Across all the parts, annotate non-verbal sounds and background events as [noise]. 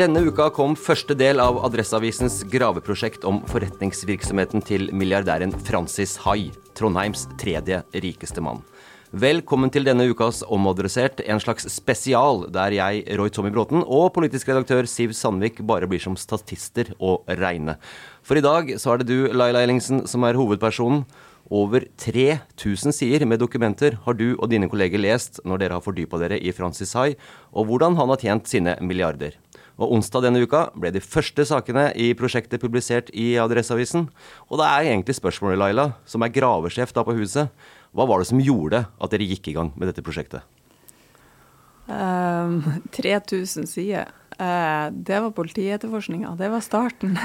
Denne uka kom første del av Adresseavisens graveprosjekt om forretningsvirksomheten til milliardæren Francis Hai, Trondheims tredje rikeste mann. Velkommen til denne ukas Omadressert, en slags spesial der jeg, Roy Tommy Bråten, og politisk redaktør Siv Sandvik bare blir som statister å regne. For i dag så er det du, Laila Ellingsen, som er hovedpersonen. Over 3000 sider med dokumenter har du og dine kolleger lest når dere har fordypa dere i Francis Hai, og hvordan han har tjent sine milliarder. Og Onsdag denne uka ble de første sakene i prosjektet publisert i Adresseavisen. Og det er egentlig spørsmålet, Laila, som er gravesjef da på huset. Hva var det som gjorde at dere gikk i gang med dette prosjektet? Um, 3000 sider. Uh, det var politietterforskninga. Det var starten.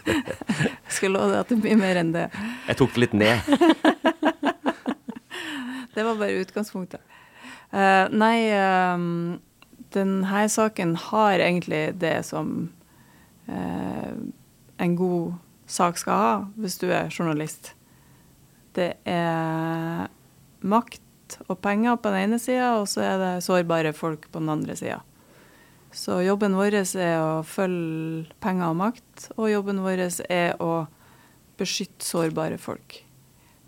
[laughs] Jeg skal love deg at det blir mer enn det. Jeg tok det litt ned. [laughs] det var bare utgangspunktet. Uh, nei um, denne saken har egentlig det som eh, en god sak skal ha hvis du er journalist. Det er makt og penger på den ene sida, og så er det sårbare folk på den andre sida. Så jobben vår er å følge penger og makt, og jobben vår er å beskytte sårbare folk.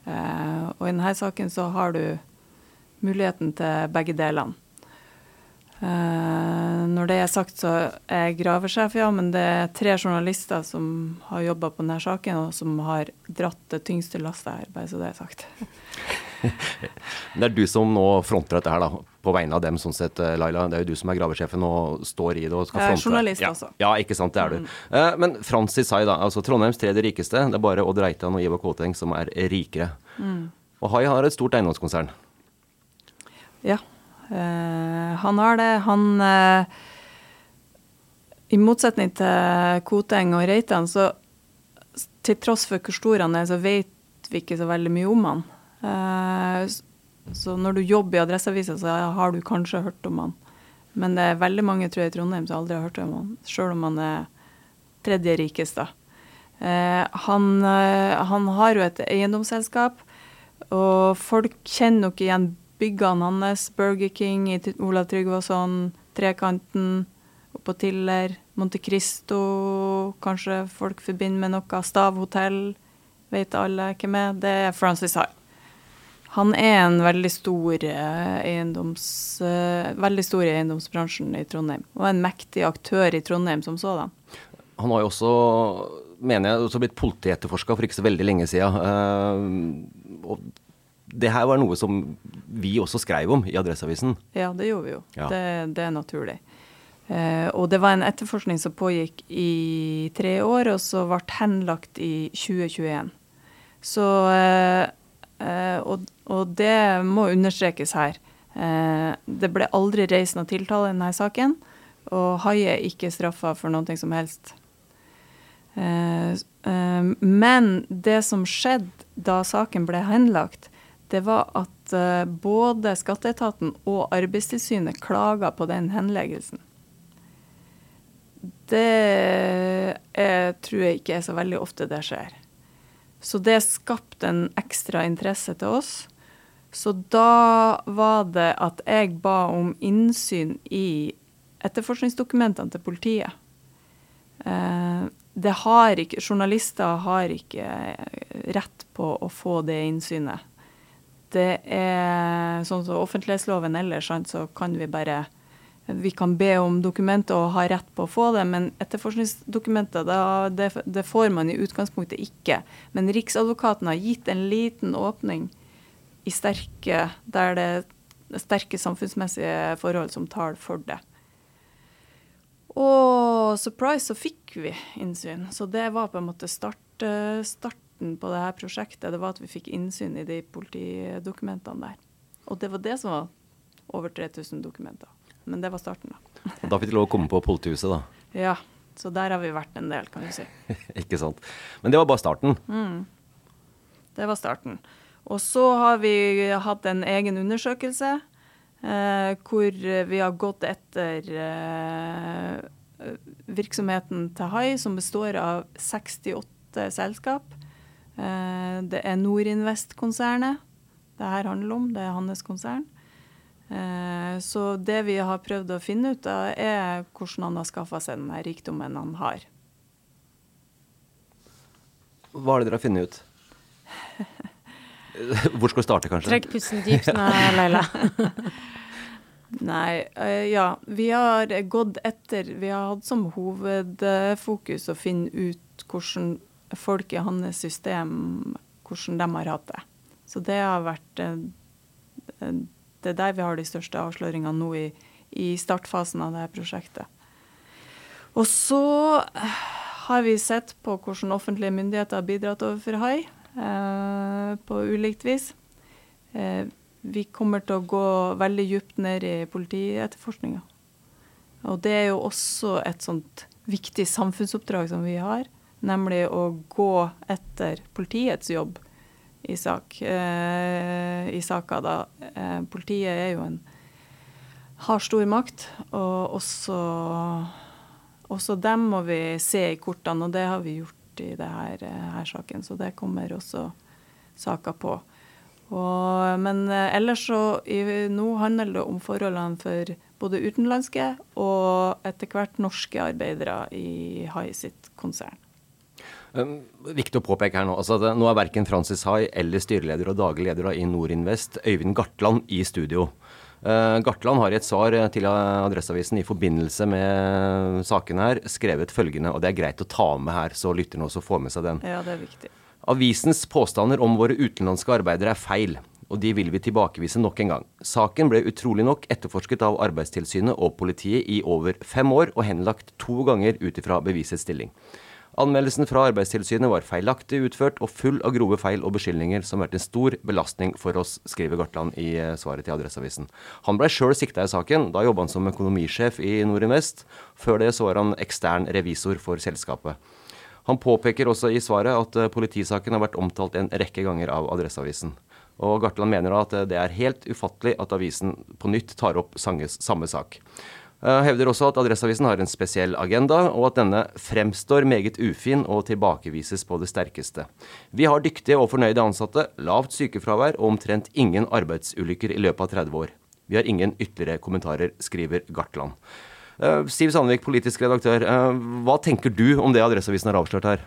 Eh, og i denne saken så har du muligheten til begge delene. Uh, når det er sagt, så er jeg gravesjef, ja, men det er tre journalister som har jobba på denne saken, og som har dratt det tyngste lasset her, bare så det er sagt. [laughs] det er du som nå fronter dette her, da, på vegne av dem, sånn sett, eh, Laila. Det er jo du som er gravesjefen og står i det og skal fronte. Jeg er journalist ja. også. Ja, ikke sant, det er du. Mm. Uh, men Francis Hai, da, altså Trondheims tredje rikeste. Det er bare Odd Reitan og Ivar Kåteng som er rikere. Mm. Og Hai har et stort eiendomskonsern. Ja, han har det. Han uh, I motsetning til Koteng og Reitan, så til tross for hvor stor han er, så vet vi ikke så veldig mye om han. Uh, så når du jobber i Adresseavisa, så har du kanskje hørt om han. Men det er veldig mange tror jeg, i Trondheim som aldri har hørt om han, sjøl om han er tredje rikeste. Han, han har jo et eiendomsselskap, og folk kjenner nok igjen byggene hans, Burger King i Olav Tryggvason, Trekanten, oppå Tiller, Monte Cristo, kanskje folk forbinder med noe, Stavhotell vet alle hvem er. Det er Francis High. Han er en veldig stor, eh, eiendoms, eh, veldig stor i eiendomsbransjen i Trondheim, og en mektig aktør i Trondheim som sådan. Han har jo også, mener jeg, også blitt politietterforska for ikke så veldig lenge siden. Uh, og det her var noe som vi også skrev om i Adresseavisen. Ja, det gjorde vi jo. Ja. Det, det, er naturlig. Eh, og det var en etterforskning som pågikk i tre år, og så ble henlagt i 2021. Så eh, eh, og, og, det må understrekes her. Eh, det ble aldri reist noen tiltale i denne saken. og Hai er ikke straffa for noe som helst. Eh, eh, men det som skjedde da saken ble henlagt, det var at eh, både skatteetaten og Arbeidstilsynet klaga på den henleggelsen. Det er, tror jeg ikke er så veldig ofte det skjer. Så det skapte en ekstra interesse til oss. Så da var det at jeg ba om innsyn i etterforskningsdokumentene til politiet. Eh, har ikke, journalister har ikke rett på å få det innsynet. Det er sånn som offentlighetsloven ellers, så kan vi bare vi kan be om dokumenter og ha rett på å få det, men etterforskningsdokumenter det, det, får man i utgangspunktet ikke. Men Riksadvokaten har gitt en liten åpning i sterke, der det er sterke samfunnsmessige forhold som tar for det. Og surprise, så fikk vi innsyn. Så det var på en måte start, starten på det her prosjektet. Det var at vi fikk innsyn i de politidokumentene der. Og det var det som var over 3000 dokumenter. Men det var starten, da. Og da fikk de lov å komme på politihuset, da? Ja. Så der har vi vært en del, kan du si. [laughs] Ikke sant. Men det var bare starten? Mm. Det var starten. Og så har vi hatt en egen undersøkelse eh, hvor vi har gått etter eh, virksomheten til Hai, som består av 68 selskap. Eh, det er Norinvest-konsernet det her handler om. Det er hans konsern. Eh, så det vi har prøvd å finne ut av, er hvordan han har skaffa seg den rikdommen han har. Hva er det dere har funnet ut? [laughs] Hvor skal vi starte, kanskje? Trekk pusten dypt nå, Leila. [laughs] Nei, uh, ja. Vi har gått etter Vi har hatt som hovedfokus å finne ut hvordan folk i hans system hvordan de har hatt det. Så det har vært uh, det er der vi har de største avsløringene nå i, i startfasen av dette prosjektet. Og så eh, har vi sett på hvordan offentlige myndigheter har bidratt overfor Hai eh, på ulikt vis. Eh, vi kommer til å gå veldig dypt ned i politietterforskninga. Og det er jo også et sånt viktig samfunnsoppdrag som vi har, nemlig å gå etter politiets jobb i sak. Eh, I saker. da. Eh, politiet er jo en har stor makt, og også, også dem må vi se i kortene, og det har vi gjort i denne eh, her saken. Så det kommer også saker på. Og, men ellers så i, nå handler det om forholdene for både utenlandske og etter hvert norske arbeidere i Hai sitt konsern. Um, viktig å påpeke her Nå altså det, nå er verken Francis Hai eller styreleder og daglig leder i Norinvest, Øyvind Gartland, i studio. Uh, Gartland har i et svar til Adresseavisen i forbindelse med saken her skrevet følgende, og det er greit å ta med her, så lytterne også får med seg den. Ja, det er viktig. Avisens påstander om våre utenlandske arbeidere er feil, og de vil vi tilbakevise nok en gang. Saken ble utrolig nok etterforsket av Arbeidstilsynet og politiet i over fem år, og henlagt to ganger ut ifra bevisets stilling. Anmeldelsen fra Arbeidstilsynet var feilaktig utført og full av grove feil og beskyldninger som har vært en stor belastning for oss, skriver Gartland i eh, svaret til Adresseavisen. Han ble sjøl sikta i saken. Da jobba han som økonomisjef i Norinvest. Før det så var han ekstern revisor for selskapet. Han påpeker også i svaret at eh, politisaken har vært omtalt en rekke ganger av Adresseavisen. Og Gartland mener at eh, det er helt ufattelig at avisen på nytt tar opp samme sak. Uh, hevder også at Adresseavisen har en spesiell agenda, og at denne fremstår meget ufin og tilbakevises på det sterkeste. Vi har dyktige og fornøyde ansatte, lavt sykefravær og omtrent ingen arbeidsulykker i løpet av 30 år. Vi har ingen ytterligere kommentarer, skriver Gartland. Uh, Siv Sandvik, politisk redaktør. Uh, hva tenker du om det Adresseavisen har avslørt her?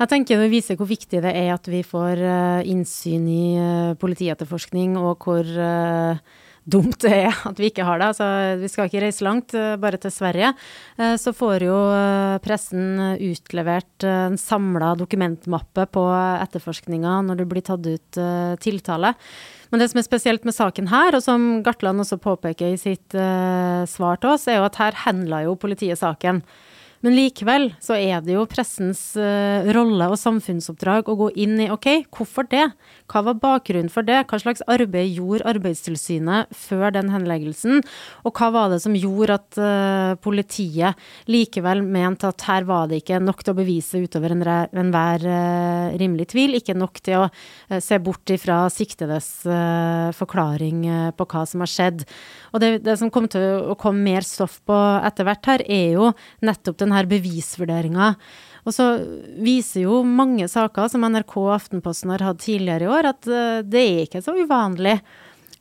Jeg tenker Det viser hvor viktig det er at vi får innsyn i politietterforskning, og hvor dumt det er at vi ikke har det. Altså, vi skal ikke reise langt, eh, bare til Sverige. Eh, så får jo eh, pressen utlevert en samla dokumentmappe på etterforskninga når det blir tatt ut tiltale. Men det som er spesielt med saken her, og som Gartland også påpeker i sitt svar til oss, er jo at her henla jo politiet saken. Men likevel så er det jo pressens rolle og samfunnsoppdrag å gå inn i ok, hvorfor det? Hva var bakgrunnen for det? Hva slags arbeid gjorde Arbeidstilsynet før den henleggelsen? Og hva var det som gjorde at uh, politiet likevel mente at her var det ikke nok til å bevise utover enhver uh, rimelig tvil, ikke nok til å uh, se bort ifra siktedes forklaring på hva som har skjedd. Og det, det som kommer til å komme mer stoff på etter hvert her, er jo nettopp denne bevisvurderinga. Og så viser jo mange saker som NRK og Aftenposten har hatt tidligere i år, at eh, det er ikke så uvanlig.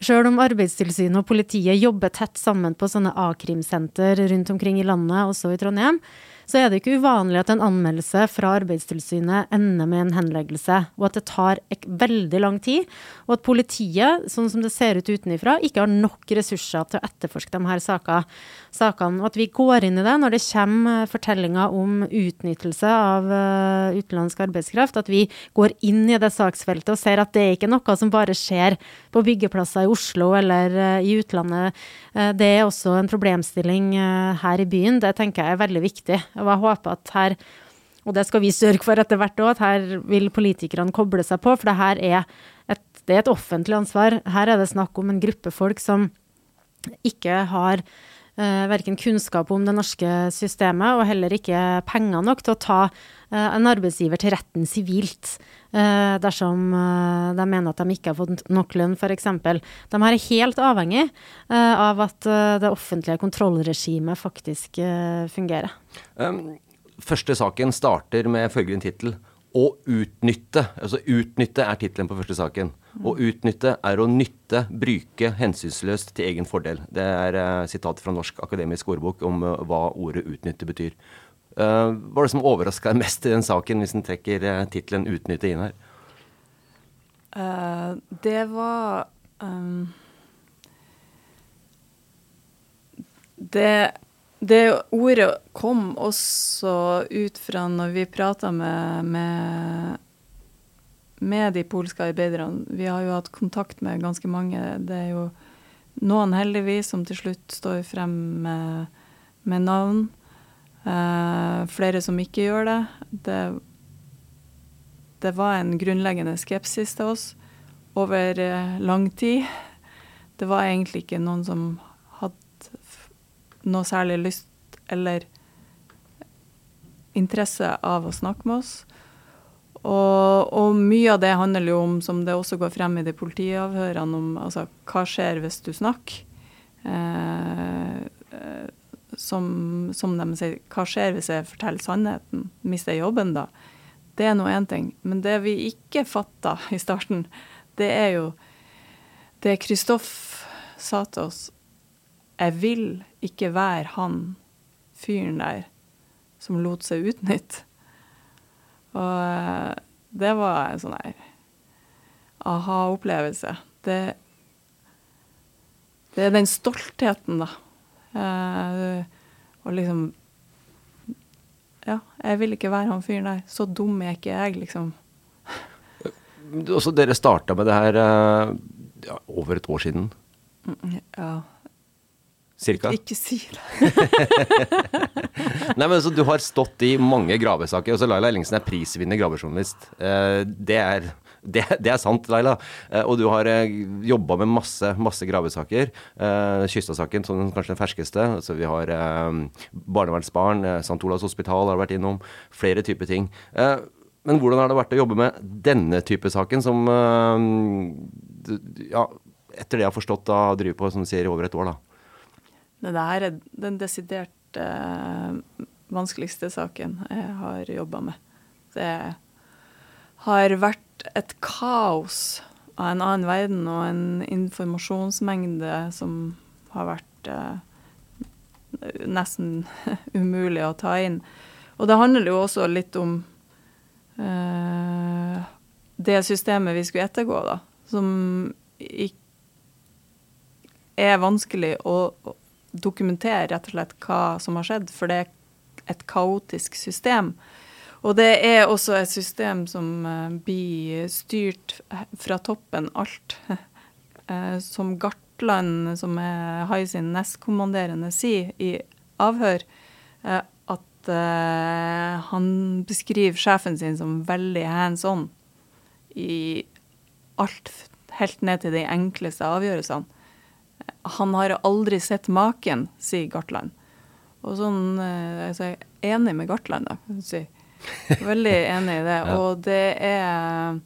Sjøl om Arbeidstilsynet og politiet jobber tett sammen på sånne a-krimsenter rundt omkring i landet, også i Trondheim, så er det ikke uvanlig at en anmeldelse fra Arbeidstilsynet ender med en henleggelse, og at det tar veldig lang tid, og at politiet, sånn som det ser ut utenifra, ikke har nok ressurser til å etterforske de her sakene. Og at vi går inn i det når det kommer fortellinger om utnyttelse av uh, utenlandsk arbeidskraft, at vi går inn i det saksfeltet og ser at det er ikke noe som bare skjer på byggeplasser i Oslo eller uh, i utlandet. Det er også en problemstilling her i byen. Det tenker jeg er veldig viktig. Og jeg håper at her, og det skal vi sørge for etter hvert òg, at her vil politikerne koble seg på, for det her er et, det er et offentlig ansvar. Her er det snakk om en gruppe folk som ikke har eh, verken kunnskap om det norske systemet og heller ikke penger nok til å ta en arbeidsgiver til retten sivilt eh, dersom eh, de mener at de ikke har fått nok lønn, f.eks. De her er helt avhengig eh, av at eh, det offentlige kontrollregimet faktisk fungerer. Um, første saken starter med følgende tittel. Å utnytte. Altså utnytte er tittelen på første saken. Å utnytte er å nytte, bruke hensynsløst til egen fordel. Det er sitat fra Norsk akademisk ordbok om hva ordet utnytte betyr. Uh, hva er det som overraska deg mest i den saken, hvis en trekker uh, tittelen 'utnytte' inn her? det var um, Det det ordet kom også ut fra når vi prata med, med, med, de polske arbeiderne. Vi har jo hatt kontakt med ganske mange. Det er jo noen heldigvis som til slutt står frem med, med navn. Eh, flere som ikke gjør det. det. Det var en grunnleggende skepsis til oss over uh, lang tid. Det var egentlig ikke noen som hadde noe særlig lyst eller interesse av å snakke med oss. Og, og, mye av det handler jo om, som det også går frem i de politiavhørene, om altså, hva skjer hvis du snakker? Eh, eh, som, som, de sier, hva skjer hvis jeg forteller sannheten? Mister jeg jobben da? Det er nå én ting. Men det vi ikke fatta i starten, det er jo det Kristoff sa til oss. Jeg vil ikke være han fyren der som lot seg utnytte. Og eh, det var en sånn her aha-opplevelse. Det, det, er den stoltheten, da. Eh, og liksom Ja, jeg vil ikke være han fyren der. Så dum er ikke jeg, liksom. [laughs] Også dere starta med det her uh, ja, over et år siden? Mm, ja. Cirka? Ikke si det. [laughs] Nei, men så Du har stått i mange gravesaker. Også Laila Ellingsen er prisvinner gravejournalist. Eh, det er, det, det er sant, Laila. Eh, og du har eh, jobba med masse, masse gravesaker. Kystad-saken som kanskje den ferskeste. Altså, vi har barnevernsbarn, St. Olavs hospital har vært innom. Flere typer ting. Men hvordan har det vært å jobbe med denne type saken, som ja, etter det jeg har forstått, da driver på som du sier, i over et år? da? Det her er den desidert eh, vanskeligste saken jeg har jobba med. Det har vært et kaos av en annen verden og en informasjonsmengde som har vært eh, nesten [laughs] umulig å ta inn. Og det handler jo også litt om eh, det systemet vi skulle ettergå, da, som er vanskelig å, dokumentere rett og slett hva som har skjedd, for det er et kaotisk system. Og det er også et system som uh, blir styrt fra toppen, alt. Uh, [laughs] som Gartland, som er Hai sin nestkommanderende, sier i avhør, uh, at han beskriver sjefen sin som veldig hands on i alt, helt ned til de enkleste avgjørelsene. Han har aldri sett maken, sier Gartland. Og sånn, altså, Jeg er enig med Gartland, da. kan. Veldig enig i det. [laughs] ja. Og det er,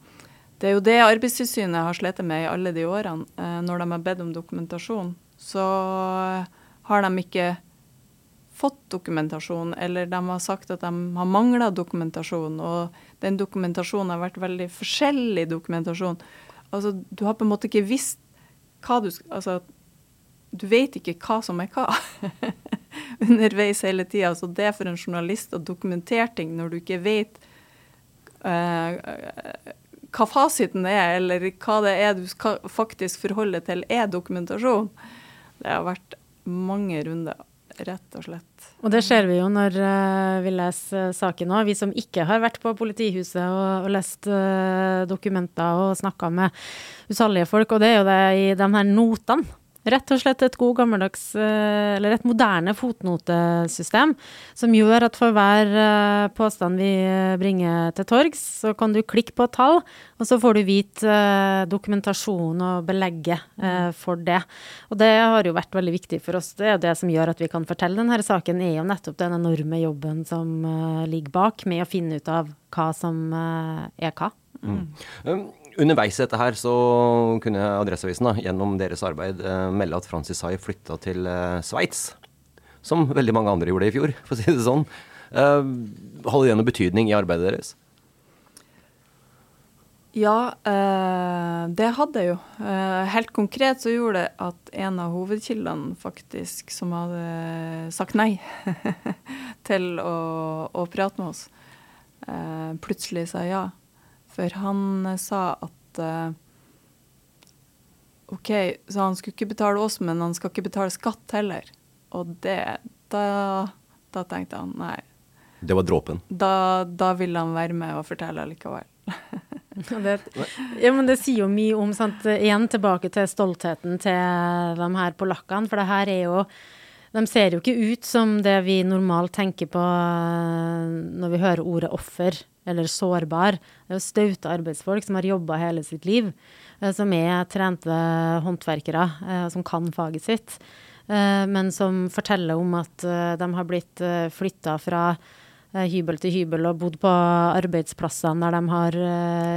det er jo det Arbeidstilsynet har slitt med i alle de årene. Uh, når de har bedt om dokumentasjon, så har de ikke fått dokumentasjon, eller de har sagt at de har mangla dokumentasjon. Og den dokumentasjonen har vært veldig forskjellig dokumentasjon. Altså, du har på en måte ikke visst hva du Altså, du vet ikke hva som er hva [laughs] underveis hele tida. Så det for en journalist å dokumentere ting når du ikke vet uh, hva fasiten er, eller hva det er du skal faktisk forholde til, er dokumentasjon. Det har vært mange runder rett og slett. Og det ser vi jo når uh, vi leser saken òg. Vi som ikke har vært på politihuset og, og lest uh, dokumenter og snakka med utallige folk. Og det er jo det i de her notene Rett og slett et god gammeldags, eh, eller et moderne fotnotesystem som gjør at for hver eh, påstand vi eh, bringer til torgs, så kan du klikke på et tall, og så får du vite dokumentasjon og belegget for det. Og det har jo vært veldig viktig for oss. Det er det som gjør at vi kan fortelle denne saken, er jo nettopp den enorme jobben som ligger bak med å finne ut av hva som er hva. Mm. Underveis i dette her så kunne Adresseavisen da, gjennom deres arbeid eh, melde at Francis Hai flytta til eh, Sveits. Som veldig mange andre gjorde i fjor, for å si det sånn. Eh, hadde det noen betydning i arbeidet deres? Ja, eh, det hadde jo. Eh, helt konkret så gjorde det at en av hovedkildene faktisk som hadde sagt nei [laughs] til å, å prate med oss, eh, plutselig sa ja. For han eh, sa at uh, OK, så han skulle ikke betale oss, men han skal ikke betale skatt heller. Og det Da, da tenkte han nei. Det var dråpen? Da, da ville han være med og fortelle likevel. [laughs] det, ja, men det sier jo mye om sant? Igjen tilbake til stoltheten til de her polakkene. For det her er jo De ser jo ikke ut som det vi normalt tenker på eh, når vi hører ordet offer eller sårbar. Det er jo staute arbeidsfolk som har jobba hele sitt liv, eh, som er trente håndverkere, eh, som kan faget sitt, eh, men som forteller om at de har blitt flytta fra hybel til hybel og bodd på arbeidsplassene der de har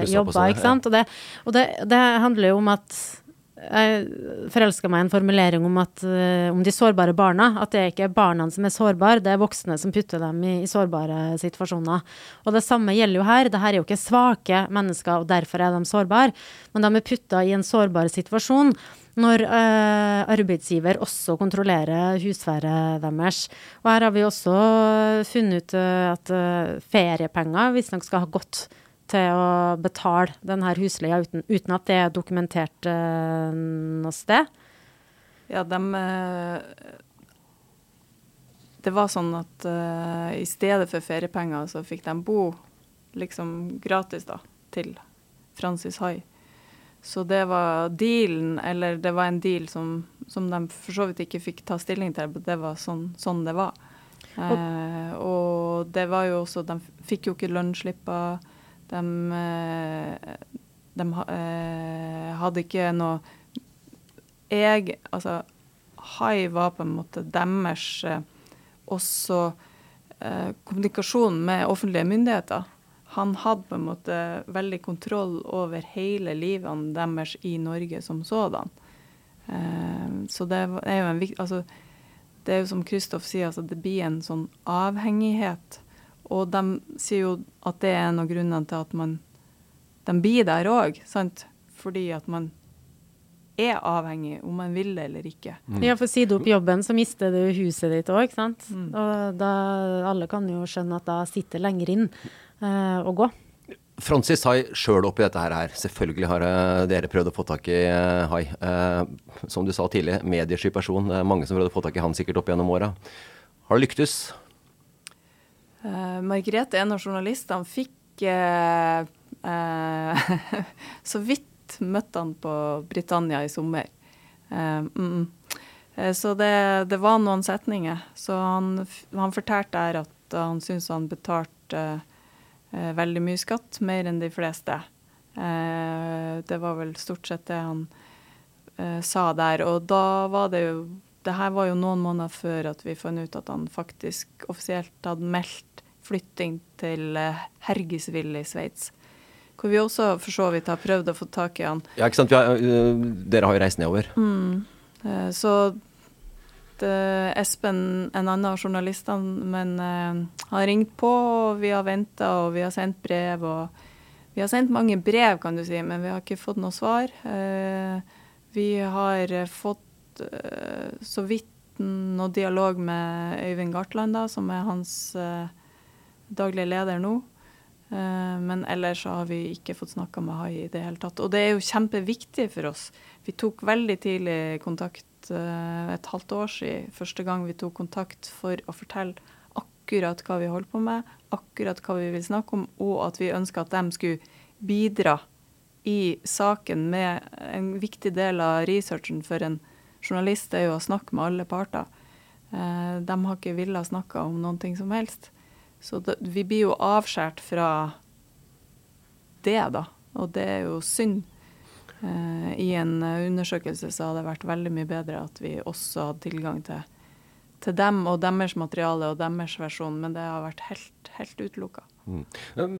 jobba. Og, det, og det, det handler jo om at jeg forelska meg i en formulering om, at, uh, om de sårbare barna. At det er ikke barna som er sårbare, det er voksne som putter dem i, i, sårbare situasjoner. Og det samme gjelder jo her. Dette er jo ikke svake mennesker, og derfor er de sårbare. Men de er putta i en sårbar situasjon når øh, arbeidsgiver også kontrollerer husværet deres. Og her har vi også funnet ut at feriepenger visstnok skal ha gått å betale denne husleia uten, uten, at det er dokumentert uh, noe sted? Ja, de eh, Det var sånn at uh, i stedet for feriepenger så fikk de bo liksom gratis da, til Francis Hai. Så det var dealen, eller det var en deal som, som de for så vidt ikke fikk ta stilling til. men Det var sånn, sånn det var. Eh, og det var jo også De fikk jo ikke lønnsslipper. De, eh, de eh, hadde ikke noe Jeg Altså, Hai var på en måte deres eh, også kommunikasjon med offentlige myndigheter. Han hadde på en måte veldig kontroll over hele livet deres i Norge som sådan. så det er jo en viktig altså, Det er jo som Kristoff sier, altså, det blir en sånn avhengighet og de sier jo at det er en av grunnene til at man de blir der òg, sant. Fordi at man er avhengig, om man vil det eller ikke. Mm. Ja, for sier du opp jobben, så mister du huset ditt òg, ikke sant. Mm. Og da, alle kan jo skjønne at da sitter lenger inn uh, å gå. Francis Hai sjøl oppi dette her. Selvfølgelig har uh, dere prøvd å få tak i uh, Hai. Uh, som du sa tidlig, mediesky person. Det er mange som prøvde å få tak i han sikkert opp gjennom åra. Har det lyktes? Uh, Margrethe, en av journalistene, fikk uh, uh, [laughs] så vidt møtte han på Britannia i sommer. Mm, så det, det, var noen setninger. Så han, han fortalte der at han syntes han betalte eh, veldig mye skatt, mer enn de fleste. Eh, det var vel stort sett det han eh, sa der. Og da var det jo Det her var jo noen måneder før at vi fant ut at han faktisk offisielt hadde meldt flytting til eh, Hergisville i Sveits. Hvor vi også for så vidt har prøvd å få tak i han. Ja, ikke sant. Har, øh, dere har jo reist nedover. Mm. Uh, så det, Espen, en annen av journalistene, men øh, har ringt på, og vi har venta, og vi har sendt brev. og Vi har sendt mange brev, kan du si, men vi har ikke fått noe svar. vi har fått så vidt noe dialog med Øyvind Gartland, da, som er hans daglige leder nå. Eh, men ellers har vi ikke fått snakka med Hai i det hele tatt. Og det er jo kjempeviktig for oss. Vi tok veldig tidlig kontakt, eh, et halvt år siden, første gang vi tok kontakt for å fortelle akkurat hva vi holder på med, akkurat hva vi vil snakke om, og at vi ønska at de skulle bidra i saken med en viktig del av researchen for en journalist er jo å snakke med alle parter. Eh, de har ikke villet snakke om noen ting som helst. Så vi blir jo avskåret fra det, da. Og det er jo synd. Eh, I en undersøkelse så hadde det vært veldig mye bedre at vi også hadde tilgang til, til dem og deres materiale og deres versjon, men det har vært helt, helt utelukka. Mm.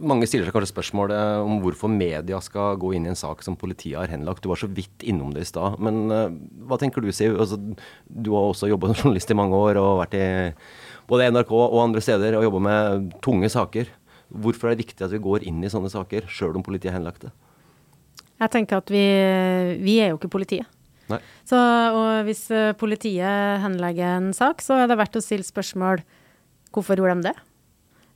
Mange stiller seg kanskje spørsmålet om hvorfor media skal gå inn i en sak som politiet har henlagt. Du var så vidt innom det i stad. Men uh, hva tenker du, Siv? Altså, du har også jobba som [laughs] journalist i mange år og vært i både NRK og andre steder og jobba med tunge saker. Hvorfor er det viktig at vi går inn i sånne saker, sjøl om politiet har henlagt det? Jeg tenker at vi, vi er jo ikke politiet. Nei. Så, og hvis eh, politiet henlegger en sak, så er det verdt å stille spørsmål hvorfor gjorde de det?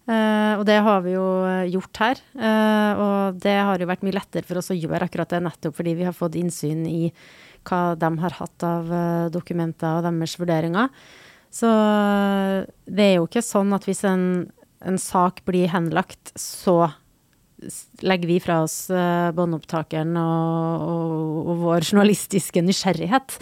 Uh, og det har vi jo gjort her. Uh, og det har jo vært mye lettere for oss å gjøre akkurat det, nettopp fordi vi har fått innsyn i hva de har hatt av uh, dokumenter og deres vurderinger. Så det er jo ikke sånn at hvis en en sak blir henlagt, så legger vi fra oss uh, båndopptakeren og, og, og, vår journalistiske nysgjerrighet.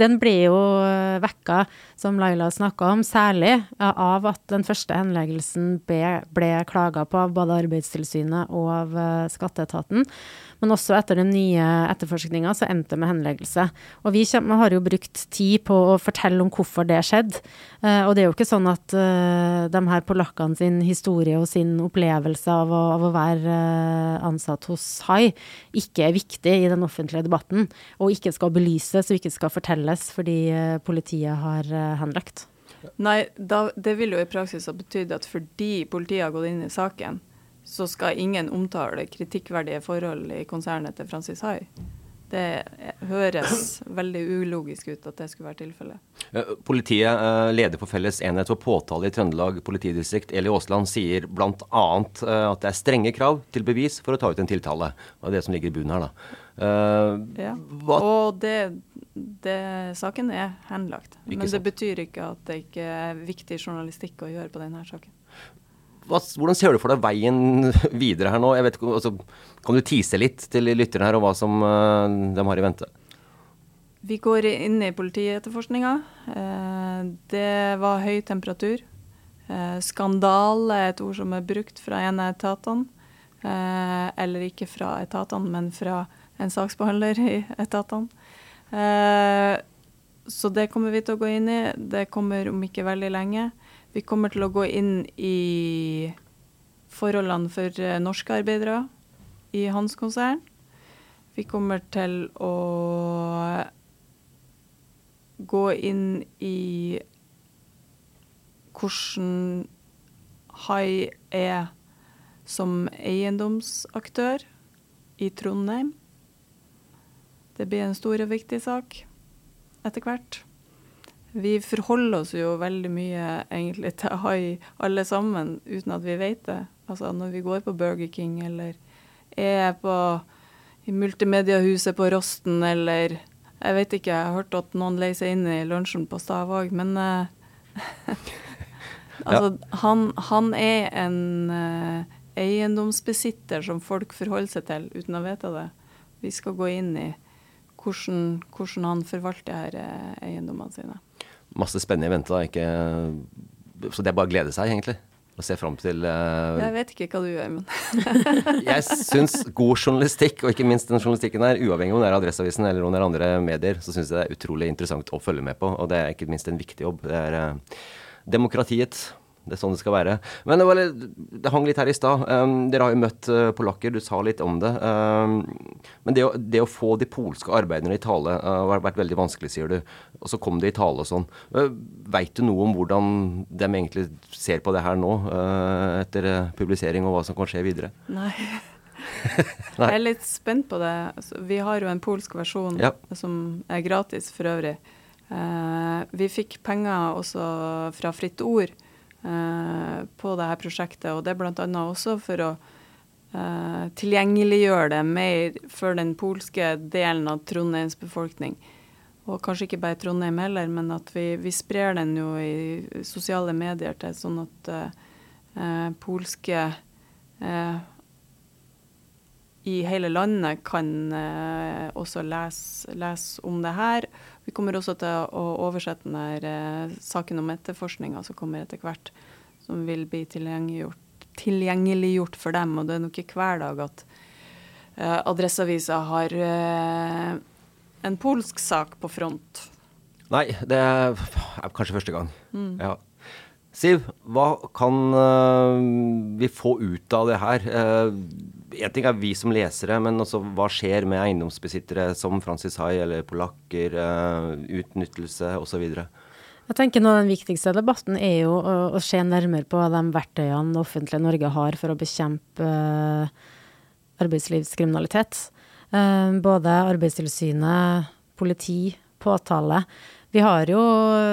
Den ble jo uh, vekka, som Laila snakka om, særlig uh, av at den første henleggelsen ble, ble klaga på av både Arbeidstilsynet og av skatteetaten. Men også etter den nye etterforskninga så endte det med henleggelse. Og vi har jo brukt tid på å fortelle om hvorfor det skjedde. Uh, og det er jo ikke sånn at uh, de her polakkene sin historie og sin opplevelse av å, av å være uh, ansatt hos Hai ikke er viktig i den offentlige debatten, og ikke skal belyses og ikke skal fortelles fordi politiet har henlagt. Nei, da, det vil jo i praksis ha betydd at fordi politiet har gått inn i saken, så skal ingen omtale kritikkverdige forhold i konsernet til Francis Hai. Det høres veldig ulogisk ut at det skulle være tilfellet. Politiet, eh, leder for Felles enhet for påtale i Trøndelag politidistrikt, Eli Aasland, sier bl.a. Eh, at det er strenge krav til bevis for å ta ut en tiltale. Det er det som ligger i bunnen her, da. Ja, og det, det, saken er henlagt. Men det betyr ikke at det ikke er viktig journalistikk å gjøre på denne saken hva, hvordan ser du for deg veien [laughs] videre her nå? Vet, altså, kan du tise litt til lytterne her om hva som uh, de har i vente? Vi går inn i politietterforskninga. Eh, det var høy temperatur. Eh, skandale er et ord som er brukt fra en av etatene. eller ikke fra etatene, men fra en saksbehandler i etatene. så det kommer vi til å gå inn i. Det kommer om ikke veldig lenge. Vi kommer til å gå inn i forholdene for eh, norske arbeidere i hans konsern. Vi kommer til å gå inn i hvordan Hai er som eiendomsaktør i Trondheim. Det blir en stor og viktig sak etter hvert. Vi forholder oss jo veldig mye egentlig til hai alle sammen, uten at vi vet det. Altså når vi går på Burger King eller er på i multimediahuset på Rosten eller Jeg vet ikke, jeg har hørt at noen leier seg inn i lunsjen på Stavåg, men [laughs] uh, Altså, ja. han, han, er en uh, eiendomsbesitter som folk forholder seg til uten å vite det. Vi skal gå inn i hvordan, hvordan han forvalter her uh, eiendommene sine masse spennende i vente. da, ikke, Så det er bare å glede seg, egentlig. Og se fram til uh, Jeg vet ikke hva du gjør, men [laughs] Jeg syns god journalistikk, og ikke minst den journalistikken her, uavhengig om det er Adresseavisen eller om det er andre medier, så syns jeg det er utrolig interessant å følge med på. Og det er ikke minst en viktig jobb. Det er uh, demokratiet det er sånn det skal være. Men det, var litt, det hang litt her i stad. Um, dere har jo møtt uh, polakker, du sa litt om det. Um, men det å, det å, få de polske arbeiderne i tale uh, har vært veldig vanskelig, sier du. Og så kom de i tale og sånn. Uh, Veit du noe om hvordan de egentlig ser på det her nå, uh, etter publisering, og hva som kan skje videre? [laughs] Nei. [laughs] Nei. Jeg er litt spent på det. Altså, vi har jo en polsk versjon ja. som er gratis for øvrig. Vi fikk penger også fra Fritt Ord Eh, på dette prosjektet. Og det er bl.a. også for å uh, tilgjengeliggjøre det mer for den polske delen av Trondheims befolkning. Og kanskje ikke bare Trondheim heller, men at vi, vi sprer den jo i sosiale medier til sånn at uh, polske i hele landet kan også lese, lese om det her. Vi kommer også til å oversette denne eh, saken om etterforskninga som kommer etter hvert, som vil bli tilgjengeliggjort, tilgjengeliggjort, for dem. Og det er nok ikke hver dag at eh, Adresseavisa har eh, en polsk sak på front. Nei, det er kanskje første gang. Mm. Ja. Siv, hva kan uh, vi få ut av det her? Uh, en ting er vi som lesere, men også hva skjer med eiendomsbesittere som Francis Hai eller polakker, uh, utnyttelse osv.? Jeg tenker noe av Den viktigste debatten er jo å, å, se nærmere på de verktøyene det offentlige Norge har for å bekjempe arbeidslivskriminalitet. både Arbeidstilsynet, politi, påtale. Vi har jo,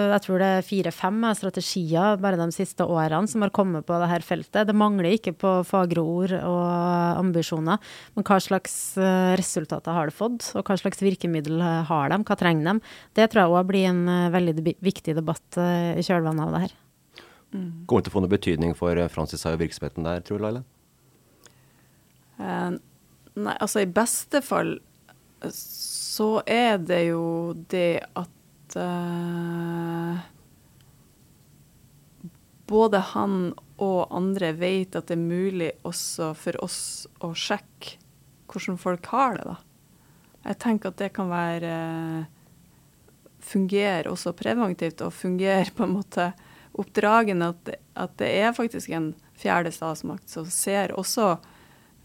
jeg tror det er fire-fem strategier bare de siste årene som har kommet på dette feltet. Det mangler ikke på fagre ord og ambisjoner. Men hva slags eh, resultater har det fått, og hva slags virkemiddel har de, hva trenger de? Det tror jeg òg blir en eh, veldig viktig debatt eh, i kjølvannet av det her. Kommer det til å få noe betydning for eh, Francis og virksomheten der, tror du, Laila? Eh, nei, altså i beste fall eh, så er det jo det at eh, både han og andre vet at det er mulig også for oss å sjekke hvordan folk har det, da. Jeg tenker at det kan være Fungere også preventivt og fungere på en måte oppdragende. At at det er faktisk en fjerde statsmakt som ser også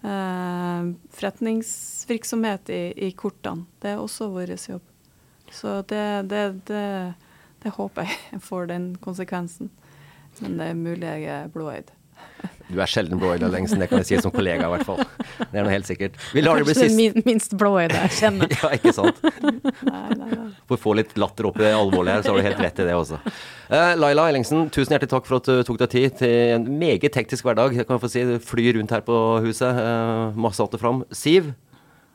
eh, forretningsvirksomhet i, i, kortene. Det er også vår jobb. Så det, det, det, det håper jeg [laughs] får den konsekvensen. Men det er mulig jeg er blåøyd. Du er sjelden blåøyd, Lengsen. Det kan jeg si som kollega, i hvert fall. Det er noe helt sikkert. Vi lar det bli sist. Kanskje minst blåøyde jeg kjenner. [laughs] ja, ikke sant. [laughs] nei, nei, nei. For å få litt latter opp i det alvorlige her, så har du helt rett i det også. Uh, Laila Ellingsen, tusen hjertelig takk for at du tok deg tid til en meget teknisk hverdag. Jeg kan få si, du flyr rundt her på huset. Uh, masse alt og fram. Siv,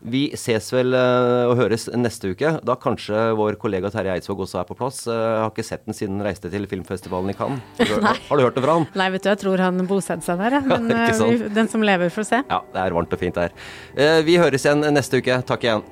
vi ses vel uh, og høres neste uke. Da kanskje vår kollega Terje Eidsvåg også er på plass. Uh, jeg har ikke sett den siden han reiste til filmfestivalen i Cannes. Har, har, du hørt det fra han? Nei, vet du, jeg tror han bosetter seg der. Men ja, vi, den som lever, får se. Ja, det er varmt og fint der. vi høres igjen neste uke. Takk igjen.